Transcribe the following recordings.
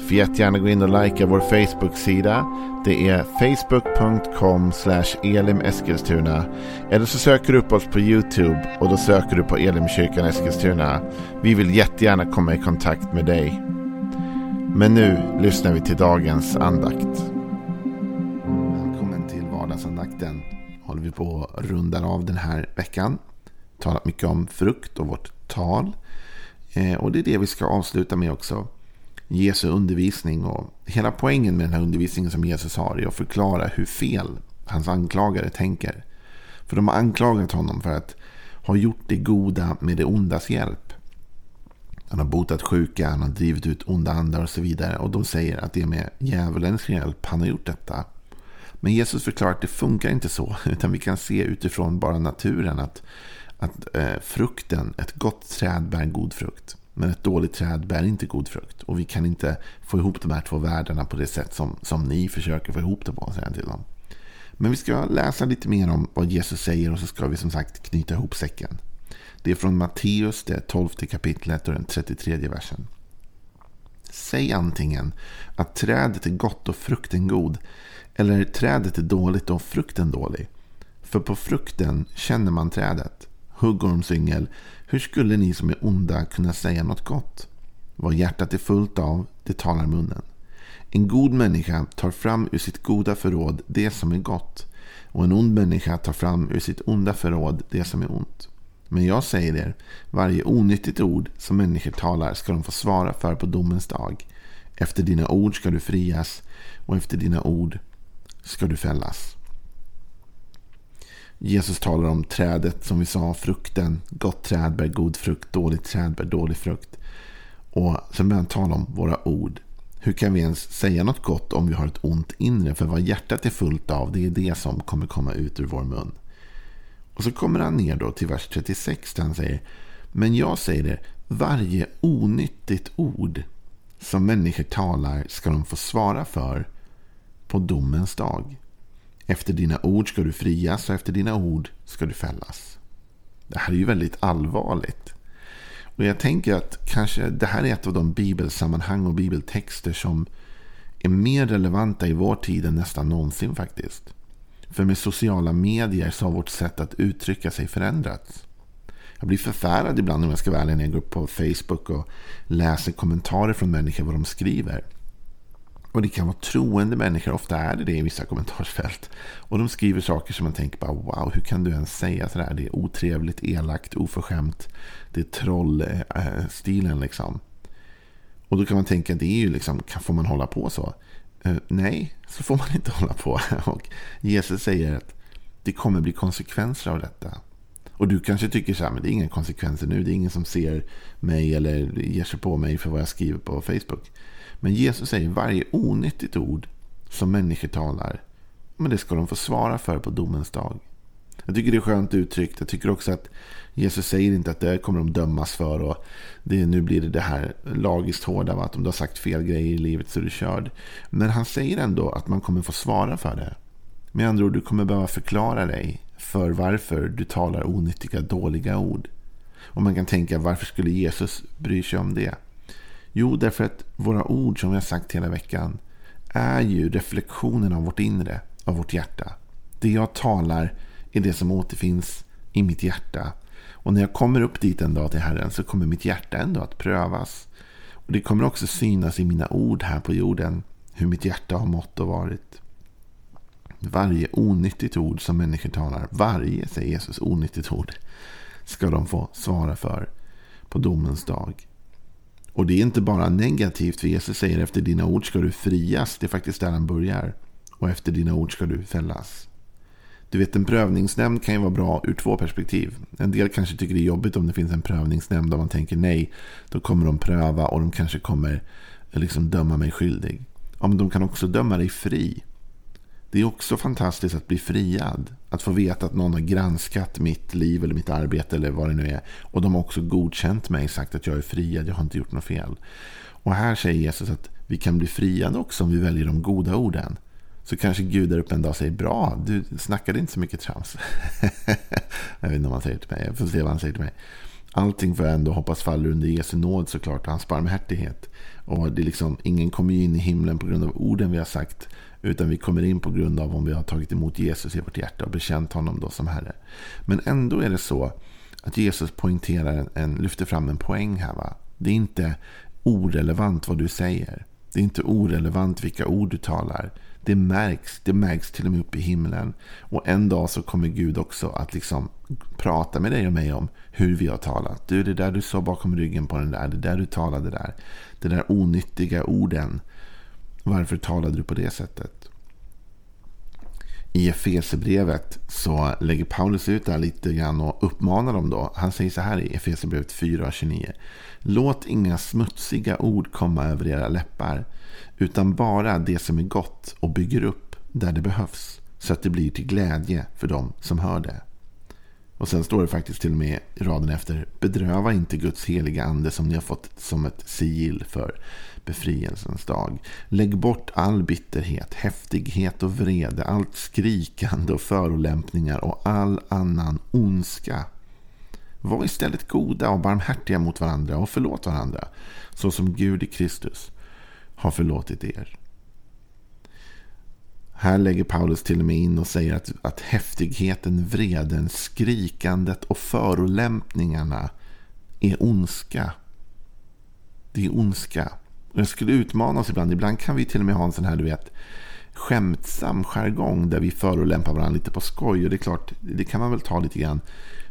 Får jättegärna gå in och likea vår Facebook-sida. Det är facebook.com elimeskilstuna. Eller så söker du upp oss på YouTube och då söker du på Elimkyrkan Eskilstuna. Vi vill jättegärna komma i kontakt med dig. Men nu lyssnar vi till dagens andakt. Välkommen till vardagsandakten. Håller vi på att runda av den här veckan. Talat mycket om frukt och vårt tal. Eh, och det är det vi ska avsluta med också. Jesu undervisning. Och hela poängen med den här undervisningen som Jesus har är att förklara hur fel hans anklagare tänker. För de har anklagat honom för att ha gjort det goda med det ondas hjälp. Han har botat sjuka, han har drivit ut onda andar och så vidare. Och de säger att det är med djävulens hjälp han har gjort detta. Men Jesus förklarar att det funkar inte så. Utan vi kan se utifrån bara naturen att, att eh, frukten, ett gott träd bär god frukt. Men ett dåligt träd bär inte god frukt. Och vi kan inte få ihop de här två världarna på det sätt som, som ni försöker få ihop det på, säger han till dem. Men vi ska läsa lite mer om vad Jesus säger och så ska vi som sagt knyta ihop säcken. Det är från Matteus, det 12 kapitlet och den 33 versen. Säg antingen att trädet är gott och frukten god, eller trädet är dåligt och frukten dålig. För på frukten känner man trädet. Huggormsyngel, hur skulle ni som är onda kunna säga något gott? Vad hjärtat är fullt av, det talar munnen. En god människa tar fram ur sitt goda förråd det som är gott. Och en ond människa tar fram ur sitt onda förråd det som är ont. Men jag säger er, varje onyttigt ord som människor talar ska de få svara för på domens dag. Efter dina ord ska du frias och efter dina ord ska du fällas. Jesus talar om trädet som vi sa, frukten. Gott träd bär god frukt, dåligt träd bär dålig frukt. Och sen börjar han tala om våra ord. Hur kan vi ens säga något gott om vi har ett ont inre? För vad hjärtat är fullt av, det är det som kommer komma ut ur vår mun. Och så kommer han ner då till vers 36 där han säger Men jag säger det, varje onyttigt ord som människor talar ska de få svara för på domens dag. Efter dina ord ska du frias och efter dina ord ska du fällas. Det här är ju väldigt allvarligt. Och jag tänker att kanske det här är ett av de bibelsammanhang och bibeltexter som är mer relevanta i vår tid än nästan någonsin faktiskt. För med sociala medier så har vårt sätt att uttrycka sig förändrats. Jag blir förfärad ibland om jag ska vara ärlig när jag går upp på Facebook och läser kommentarer från människor vad de skriver. Och det kan vara troende människor, ofta är det det i vissa kommentarsfält. Och de skriver saker som man tänker bara wow, hur kan du ens säga sådär? Det är otrevligt, elakt, oförskämt. Det är trollstilen eh, liksom. Och då kan man tänka, det är ju liksom, får man hålla på så? Eh, nej, så får man inte hålla på. Och Jesus säger att det kommer bli konsekvenser av detta. Och du kanske tycker så här, men det är inga konsekvenser nu. Det är ingen som ser mig eller ger sig på mig för vad jag skriver på Facebook. Men Jesus säger varje onyttigt ord som människor talar, men det ska de få svara för på domens dag. Jag tycker det är skönt uttryckt. Jag tycker också att Jesus säger inte att det kommer de dömas för. och det, Nu blir det det här lagiskt hårda. Va? Att om du har sagt fel grejer i livet så är du körd. Men han säger ändå att man kommer få svara för det. Med andra ord, du kommer behöva förklara dig för varför du talar onyttiga, dåliga ord. Och man kan tänka, varför skulle Jesus bry sig om det? Jo, därför att våra ord som vi har sagt hela veckan är ju reflektionen av vårt inre, av vårt hjärta. Det jag talar är det som återfinns i mitt hjärta. Och när jag kommer upp dit en dag till Herren så kommer mitt hjärta ändå att prövas. Och Det kommer också synas i mina ord här på jorden hur mitt hjärta har mått och varit. Varje onyttigt ord som människor talar, varje, säger Jesus, onyttigt ord ska de få svara för på domens dag. Och det är inte bara negativt, för Jesus säger efter dina ord ska du frias. Det är faktiskt där han börjar. Och efter dina ord ska du fällas. Du vet, en prövningsnämnd kan ju vara bra ur två perspektiv. En del kanske tycker det är jobbigt om det finns en prövningsnämnd och man tänker nej, då kommer de pröva och de kanske kommer liksom döma mig skyldig. Ja, men de kan också döma dig fri. Det är också fantastiskt att bli friad. Att få veta att någon har granskat mitt liv eller mitt arbete eller vad det nu är. Och de har också godkänt mig, sagt att jag är friad, jag har inte gjort något fel. Och här säger Jesus att vi kan bli friade också om vi väljer de goda orden. Så kanske Gud där uppe en dag säger bra, du snackade inte så mycket trams. jag vet inte om han säger till mig, jag får se vad han säger till mig. Allting får jag ändå hoppas faller under Jesu nåd såklart, och hans barmhärtighet. Och det är liksom, ingen kommer ju in i himlen på grund av orden vi har sagt. Utan vi kommer in på grund av om vi har tagit emot Jesus i vårt hjärta och bekänt honom då som Herre. Men ändå är det så att Jesus poängterar en, en lyfter fram en poäng här. Va? Det är inte orelevant vad du säger. Det är inte orelevant vilka ord du talar. Det märks, det märks till och med upp i himlen. Och en dag så kommer Gud också att liksom prata med dig och mig om hur vi har talat. Du, det där du sa bakom ryggen på den där, det där du talade där. Det där onyttiga orden. Varför talade du på det sättet? I Efesebrevet så lägger Paulus ut det här lite grann och uppmanar dem då. Han säger så här i Efesebrevet 4.29. Låt inga smutsiga ord komma över era läppar. Utan bara det som är gott och bygger upp där det behövs. Så att det blir till glädje för dem som hör det. Och sen står det faktiskt till och med i raden efter. Bedröva inte Guds heliga ande som ni har fått som ett sigill för befrielsens dag. Lägg bort all bitterhet, häftighet och vrede, allt skrikande och förolämpningar och all annan ondska. Var istället goda och barmhärtiga mot varandra och förlåt varandra, så som Gud i Kristus har förlåtit er. Här lägger Paulus till och med in och säger att, att häftigheten, vreden, skrikandet och förolämpningarna är ondska. Det är ondska. Jag skulle utmana oss ibland. Ibland kan vi till och med ha en sån här, du vet, skämtsam jargong där vi förolämpar varandra lite på skoj. Och det är klart, det kan man väl ta lite grann.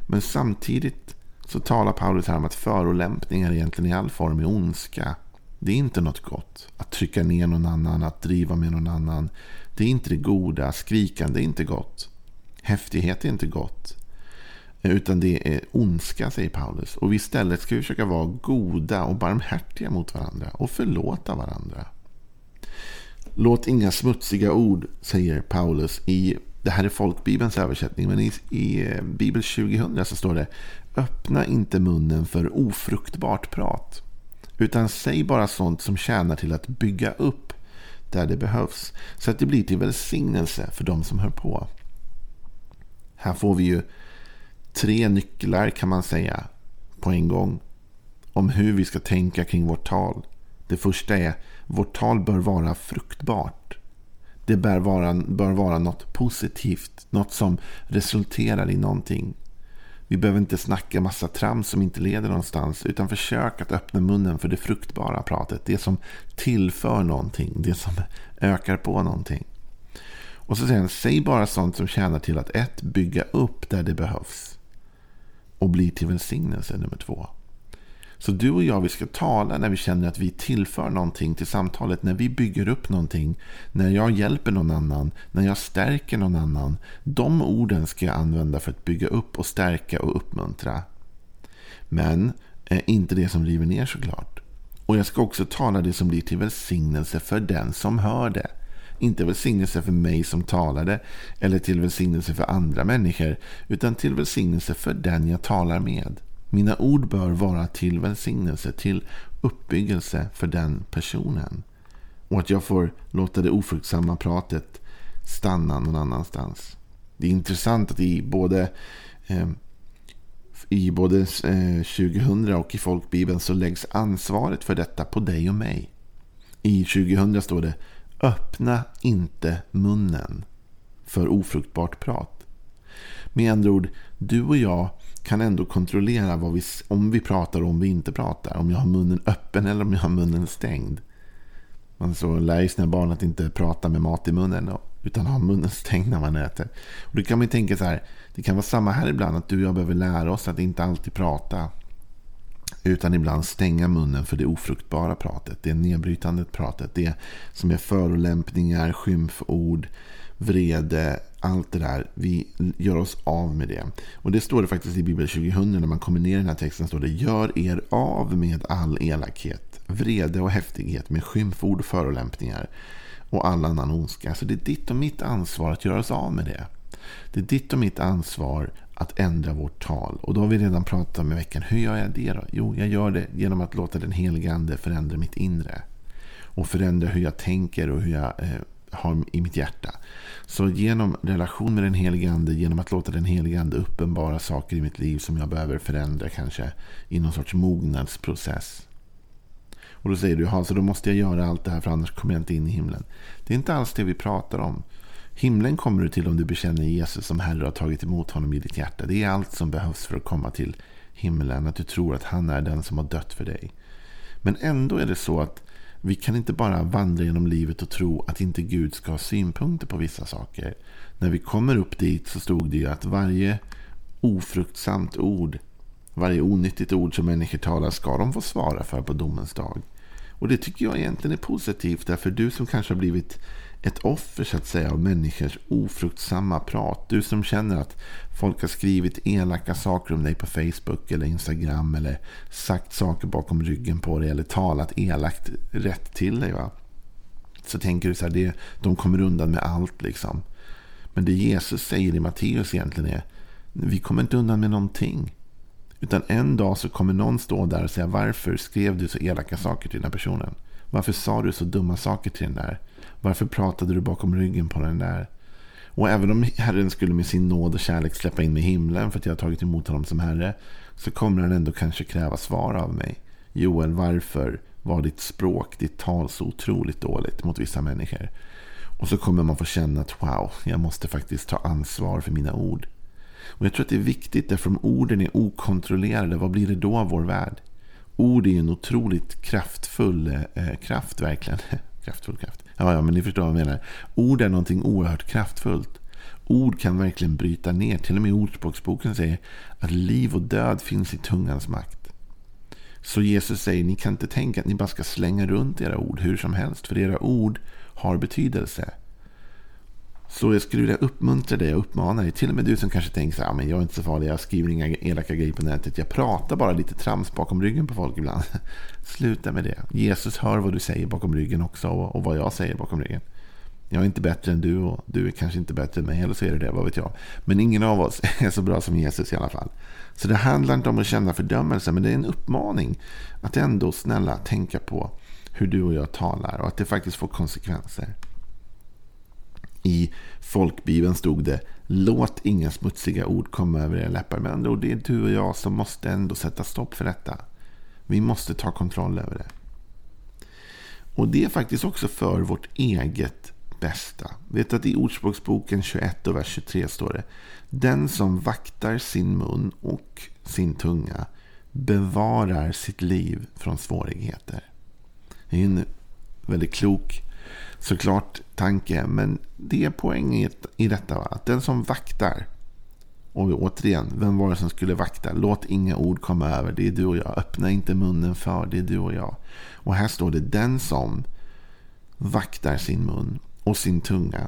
Men samtidigt så talar Paulus här om att förolämpningar egentligen i all form är ondska. Det är inte något gott. Att trycka ner någon annan, att driva med någon annan. Det är inte det goda. Skrikande är inte gott. Häftighet är inte gott. Utan det är ondska, säger Paulus. Och istället ska vi försöka vara goda och barmhärtiga mot varandra och förlåta varandra. Låt inga smutsiga ord, säger Paulus i det här är folkbibelns översättning, men i, i Bibel 2000 så står det Öppna inte munnen för ofruktbart prat. Utan säg bara sånt som tjänar till att bygga upp där det behövs. Så att det blir till välsignelse för de som hör på. Här får vi ju tre nycklar kan man säga på en gång. Om hur vi ska tänka kring vårt tal. Det första är vårt tal bör vara fruktbart. Det bör vara, bör vara något positivt. Något som resulterar i någonting. Vi behöver inte snacka massa trams som inte leder någonstans. Utan försök att öppna munnen för det fruktbara pratet. Det som tillför någonting. Det som ökar på någonting. Och så säger han, säg bara sånt som tjänar till att ett, bygga upp där det behövs. Och blir till välsignelse nummer två. Så du och jag, vi ska tala när vi känner att vi tillför någonting till samtalet. När vi bygger upp någonting. När jag hjälper någon annan. När jag stärker någon annan. De orden ska jag använda för att bygga upp och stärka och uppmuntra. Men eh, inte det som river ner såklart. Och jag ska också tala det som blir till välsignelse för den som hör det. Inte välsignelse för mig som talade eller till välsignelse för andra människor utan till välsignelse för den jag talar med. Mina ord bör vara till välsignelse, till uppbyggelse för den personen. Och att jag får låta det ofruktsamma pratet stanna någon annanstans. Det är intressant att i både, eh, i både eh, 2000 och i folkbibeln så läggs ansvaret för detta på dig och mig. I 2000 står det Öppna inte munnen för ofruktbart prat. Med andra ord, du och jag kan ändå kontrollera vad vi, om vi pratar och om vi inte pratar. Om jag har munnen öppen eller om jag har munnen stängd. Man så lär ju sina barn att inte prata med mat i munnen utan ha munnen stängd när man äter. Och då kan man tänka så här, det kan vara samma här ibland att du och jag behöver lära oss att inte alltid prata. Utan ibland stänga munnen för det ofruktbara pratet, det nedbrytande pratet, det som är förolämpningar, skymford, vrede, allt det där. Vi gör oss av med det. Och det står det faktiskt i Bibel 2000 när man kommer ner i den här texten. står det Gör er av med all elakhet, vrede och häftighet med skymford och förolämpningar. och all annan ondska. Så det är ditt och mitt ansvar att göra oss av med det. Det är ditt och mitt ansvar att ändra vårt tal. Och då har vi redan pratat om i veckan. Hur gör jag det då? Jo, jag gör det genom att låta den helige Ande förändra mitt inre. Och förändra hur jag tänker och hur jag eh, har i mitt hjärta. Så genom relation med den helige Ande, genom att låta den helige Ande uppenbara saker i mitt liv som jag behöver förändra kanske i någon sorts mognadsprocess. Och då säger du, ja, så då måste jag göra allt det här för annars kommer jag inte in i himlen. Det är inte alls det vi pratar om. Himlen kommer du till om du bekänner Jesus som Herre och har tagit emot honom i ditt hjärta. Det är allt som behövs för att komma till himlen. Att du tror att han är den som har dött för dig. Men ändå är det så att vi kan inte bara vandra genom livet och tro att inte Gud ska ha synpunkter på vissa saker. När vi kommer upp dit så stod det ju att varje ofruktsamt ord, varje onyttigt ord som människor talar ska de få svara för på domens dag. Och det tycker jag egentligen är positivt. Därför du som kanske har blivit ett offer så att säga av människors ofruktsamma prat. Du som känner att folk har skrivit elaka saker om dig på Facebook eller Instagram eller sagt saker bakom ryggen på dig eller talat elakt rätt till dig. Va? Så tänker du så här, det, de kommer undan med allt liksom. Men det Jesus säger i Matteus egentligen är, vi kommer inte undan med någonting. Utan en dag så kommer någon stå där och säga, varför skrev du så elaka saker till den här personen? Varför sa du så dumma saker till den där? Varför pratade du bakom ryggen på den där? Och även om Herren skulle med sin nåd och kärlek släppa in mig i himlen för att jag har tagit emot honom som Herre. Så kommer han ändå kanske kräva svar av mig. Joel, varför var ditt språk, ditt tal så otroligt dåligt mot vissa människor? Och så kommer man få känna att wow, jag måste faktiskt ta ansvar för mina ord. Och jag tror att det är viktigt därför om orden är okontrollerade, vad blir det då av vår värld? Ord är ju en otroligt kraftfull eh, kraft verkligen kraftfull kraft. Ja, ja, men ni förstår vad jag menar. Ord är någonting oerhört kraftfullt. Ord kan verkligen bryta ner. Till och med Ordspråksboken säger att liv och död finns i tungans makt. Så Jesus säger, ni kan inte tänka att ni bara ska slänga runt era ord hur som helst. För era ord har betydelse. Så jag skulle vilja uppmuntra dig och uppmana dig. Till och med du som kanske tänker så här, ah, men jag är inte så farlig, jag skriver inga elaka grejer på nätet. Jag pratar bara lite trams bakom ryggen på folk ibland. Sluta med det. Jesus hör vad du säger bakom ryggen också och vad jag säger bakom ryggen. Jag är inte bättre än du och du är kanske inte bättre än mig. Eller så är det det, vad vet jag. Men ingen av oss är så bra som Jesus i alla fall. Så det handlar inte om att känna fördömelse, men det är en uppmaning att ändå snälla tänka på hur du och jag talar och att det faktiskt får konsekvenser. I folkbibeln stod det Låt inga smutsiga ord komma över era läppar. Men ändå, det är du och jag som måste ändå sätta stopp för detta. Vi måste ta kontroll över det. Och det är faktiskt också för vårt eget bästa. Vet att i Ordspråksboken 21 och vers 23 står det. Den som vaktar sin mun och sin tunga bevarar sitt liv från svårigheter. Det är en väldigt klok såklart tanke. Men det är poängen i detta. Va? Att den som vaktar. Och återigen, vem var det som skulle vakta? Låt inga ord komma över. Det är du och jag. Öppna inte munnen för. Det är du och jag. Och här står det den som vaktar sin mun och sin tunga.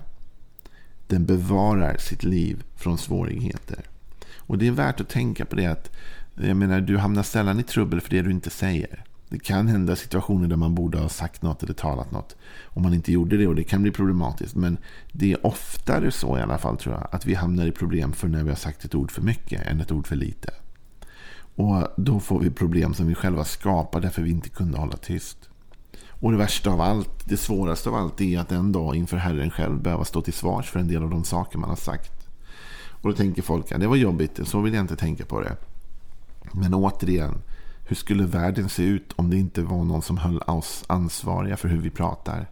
Den bevarar sitt liv från svårigheter. Och det är värt att tänka på det att jag menar, du hamnar sällan i trubbel för det du inte säger. Det kan hända situationer där man borde ha sagt något eller talat något. Om man inte gjorde det och det kan bli problematiskt. Men det är oftare så i alla fall tror jag. Att vi hamnar i problem för när vi har sagt ett ord för mycket än ett ord för lite. Och då får vi problem som vi själva skapar därför vi inte kunde hålla tyst. Och det värsta av allt, det svåraste av allt är att en dag inför Herren själv behöva stå till svars för en del av de saker man har sagt. Och då tänker folk, ja det var jobbigt, så vill jag inte tänka på det. Men återigen, hur skulle världen se ut om det inte var någon som höll oss ansvariga för hur vi pratar?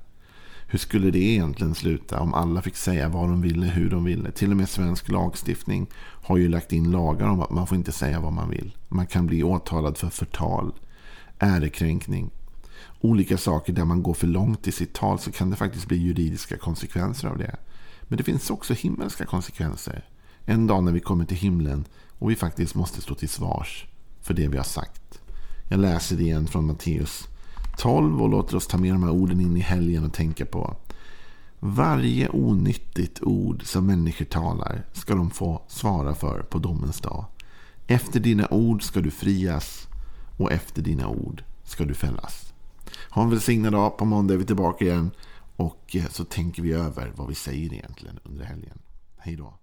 Hur skulle det egentligen sluta om alla fick säga vad de ville, hur de ville? Till och med svensk lagstiftning har ju lagt in lagar om att man får inte säga vad man vill. Man kan bli åtalad för förtal, ärekränkning. Olika saker där man går för långt i sitt tal så kan det faktiskt bli juridiska konsekvenser av det. Men det finns också himmelska konsekvenser. En dag när vi kommer till himlen och vi faktiskt måste stå till svars för det vi har sagt. Jag läser det igen från Matteus 12 och låter oss ta med de här orden in i helgen och tänka på. Varje onyttigt ord som människor talar ska de få svara för på domens dag. Efter dina ord ska du frias och efter dina ord ska du fällas. Ha en välsignad dag. På måndag är vi tillbaka igen. Och så tänker vi över vad vi säger egentligen under helgen. Hej då.